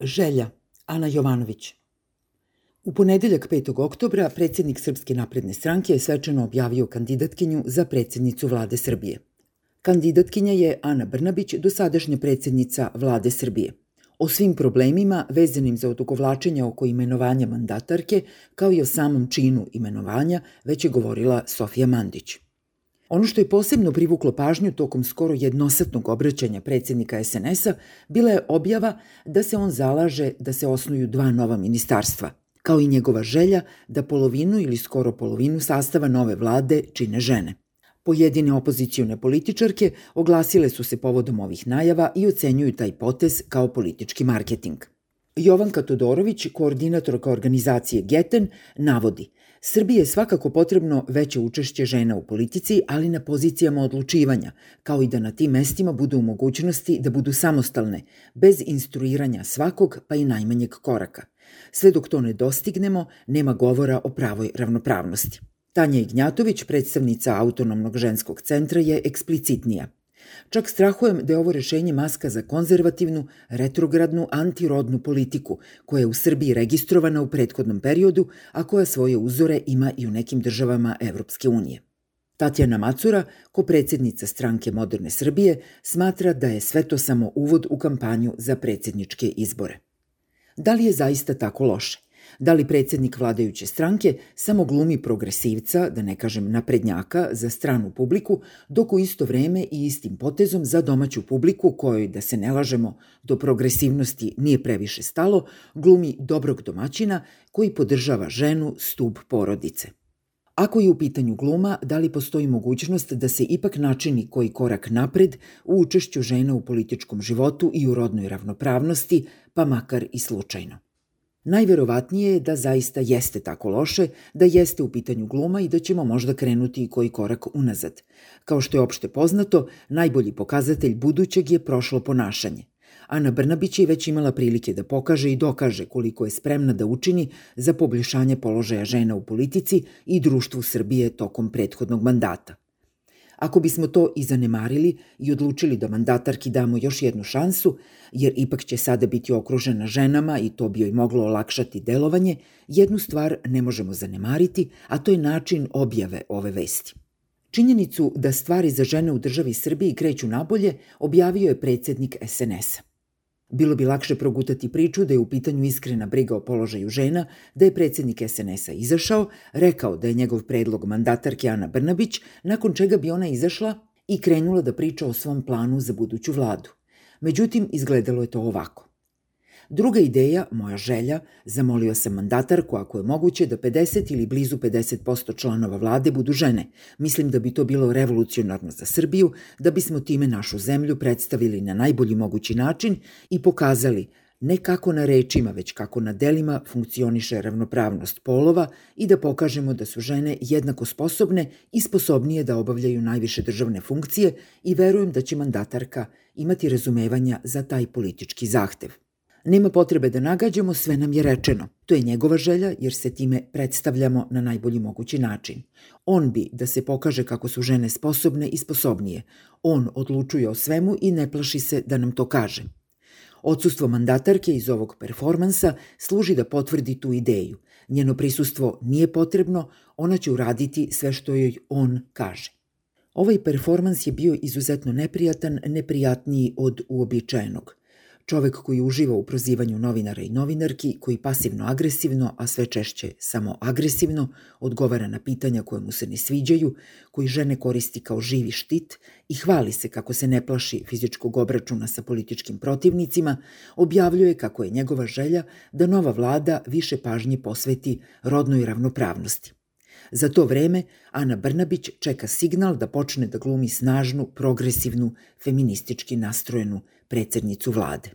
Želja, Ana Jovanović. U ponedeljak 5. oktobra predsjednik Srpske napredne stranke je svečano objavio kandidatkinju za predsjednicu vlade Srbije. Kandidatkinja je Ana Brnabić, dosadašnja predsjednica vlade Srbije. O svim problemima vezanim za odugovlačenje oko imenovanja mandatarke, kao i o samom činu imenovanja, već je govorila Sofija Mandić. Ono što je posebno privuklo pažnju tokom skoro jednosatnog obraćanja predsjednika SNS-a bila je objava da se on zalaže da se osnuju dva nova ministarstva, kao i njegova želja da polovinu ili skoro polovinu sastava nove vlade čine žene. Pojedine opozicijone političarke oglasile su se povodom ovih najava i ocenjuju taj potez kao politički marketing. Jovanka Todorović, koordinatorka organizacije Geten, navodi – Srbiji je svakako potrebno veće učešće žena u politici, ali na pozicijama odlučivanja, kao i da na tim mestima budu u mogućnosti da budu samostalne, bez instruiranja svakog pa i najmanjeg koraka. Sve dok to ne dostignemo, nema govora o pravoj ravnopravnosti. Tanja Ignjatović, predstavnica Autonomnog ženskog centra, je eksplicitnija. Čak strahujem da je ovo rešenje maska za konzervativnu, retrogradnu, antirodnu politiku, koja je u Srbiji registrovana u prethodnom periodu, a koja svoje uzore ima i u nekim državama Evropske unije. Tatjana Macura, ko predsjednica stranke Moderne Srbije, smatra da je sve to samo uvod u kampanju za predsjedničke izbore. Da li je zaista tako loše? Da li predsjednik vladajuće stranke samo glumi progresivca, da ne kažem naprednjaka, za stranu publiku, dok u isto vreme i istim potezom za domaću publiku, kojoj, da se ne lažemo, do progresivnosti nije previše stalo, glumi dobrog domaćina koji podržava ženu stub porodice. Ako je u pitanju gluma, da li postoji mogućnost da se ipak načini koji korak napred u učešću žena u političkom životu i u rodnoj ravnopravnosti, pa makar i slučajno? Najverovatnije je da zaista jeste tako loše, da jeste u pitanju gluma i da ćemo možda krenuti i koji korak unazad. Kao što je opšte poznato, najbolji pokazatelj budućeg je prošlo ponašanje. Ana Brnabić je već imala prilike da pokaže i dokaže koliko je spremna da učini za poboljšanje položaja žena u politici i društvu Srbije tokom prethodnog mandata. Ako bismo to i zanemarili i odlučili da mandatarki damo još jednu šansu, jer ipak će sada biti okružena ženama i to bi joj moglo olakšati delovanje, jednu stvar ne možemo zanemariti, a to je način objave ove vesti. Činjenicu da stvari za žene u državi Srbiji kreću nabolje objavio je predsednik SNS-a. Bilo bi lakše progutati priču da je u pitanju iskrena briga o položaju žena, da je predsednik SNS-a izašao, rekao da je njegov predlog mandatarke Ana Brnabić, nakon čega bi ona izašla i krenula da priča o svom planu za buduću vladu. Međutim, izgledalo je to ovako. Druga ideja, moja želja, zamolio sam mandatarku ako je moguće da 50 ili blizu 50% članova vlade budu žene. Mislim da bi to bilo revolucionarno za Srbiju, da bismo time našu zemlju predstavili na najbolji mogući način i pokazali ne kako na rečima, već kako na delima funkcioniše ravnopravnost polova i da pokažemo da su žene jednako sposobne i sposobnije da obavljaju najviše državne funkcije i verujem da će mandatarka imati razumevanja za taj politički zahtev. Nema potrebe da nagađamo, sve nam je rečeno. To je njegova želja jer se time predstavljamo na najbolji mogući način. On bi da se pokaže kako su žene sposobne i sposobnije. On odlučuje o svemu i ne plaši se da nam to kaže. Odsustvo mandatarke iz ovog performansa služi da potvrdi tu ideju. Njeno prisustvo nije potrebno, ona će uraditi sve što joj on kaže. Ovaj performans je bio izuzetno neprijatan, neprijatniji od uobičajenog – Čovek koji uživa u prozivanju novinara i novinarki, koji pasivno-agresivno, a sve češće samo agresivno, odgovara na pitanja koje mu se ne sviđaju, koji žene koristi kao živi štit i hvali se kako se ne plaši fizičkog obračuna sa političkim protivnicima, objavljuje kako je njegova želja da nova vlada više pažnje posveti rodnoj ravnopravnosti. Za to vreme Ana Brnabić čeka signal da počne da glumi snažnu, progresivnu, feministički nastrojenu predsednicu vlade.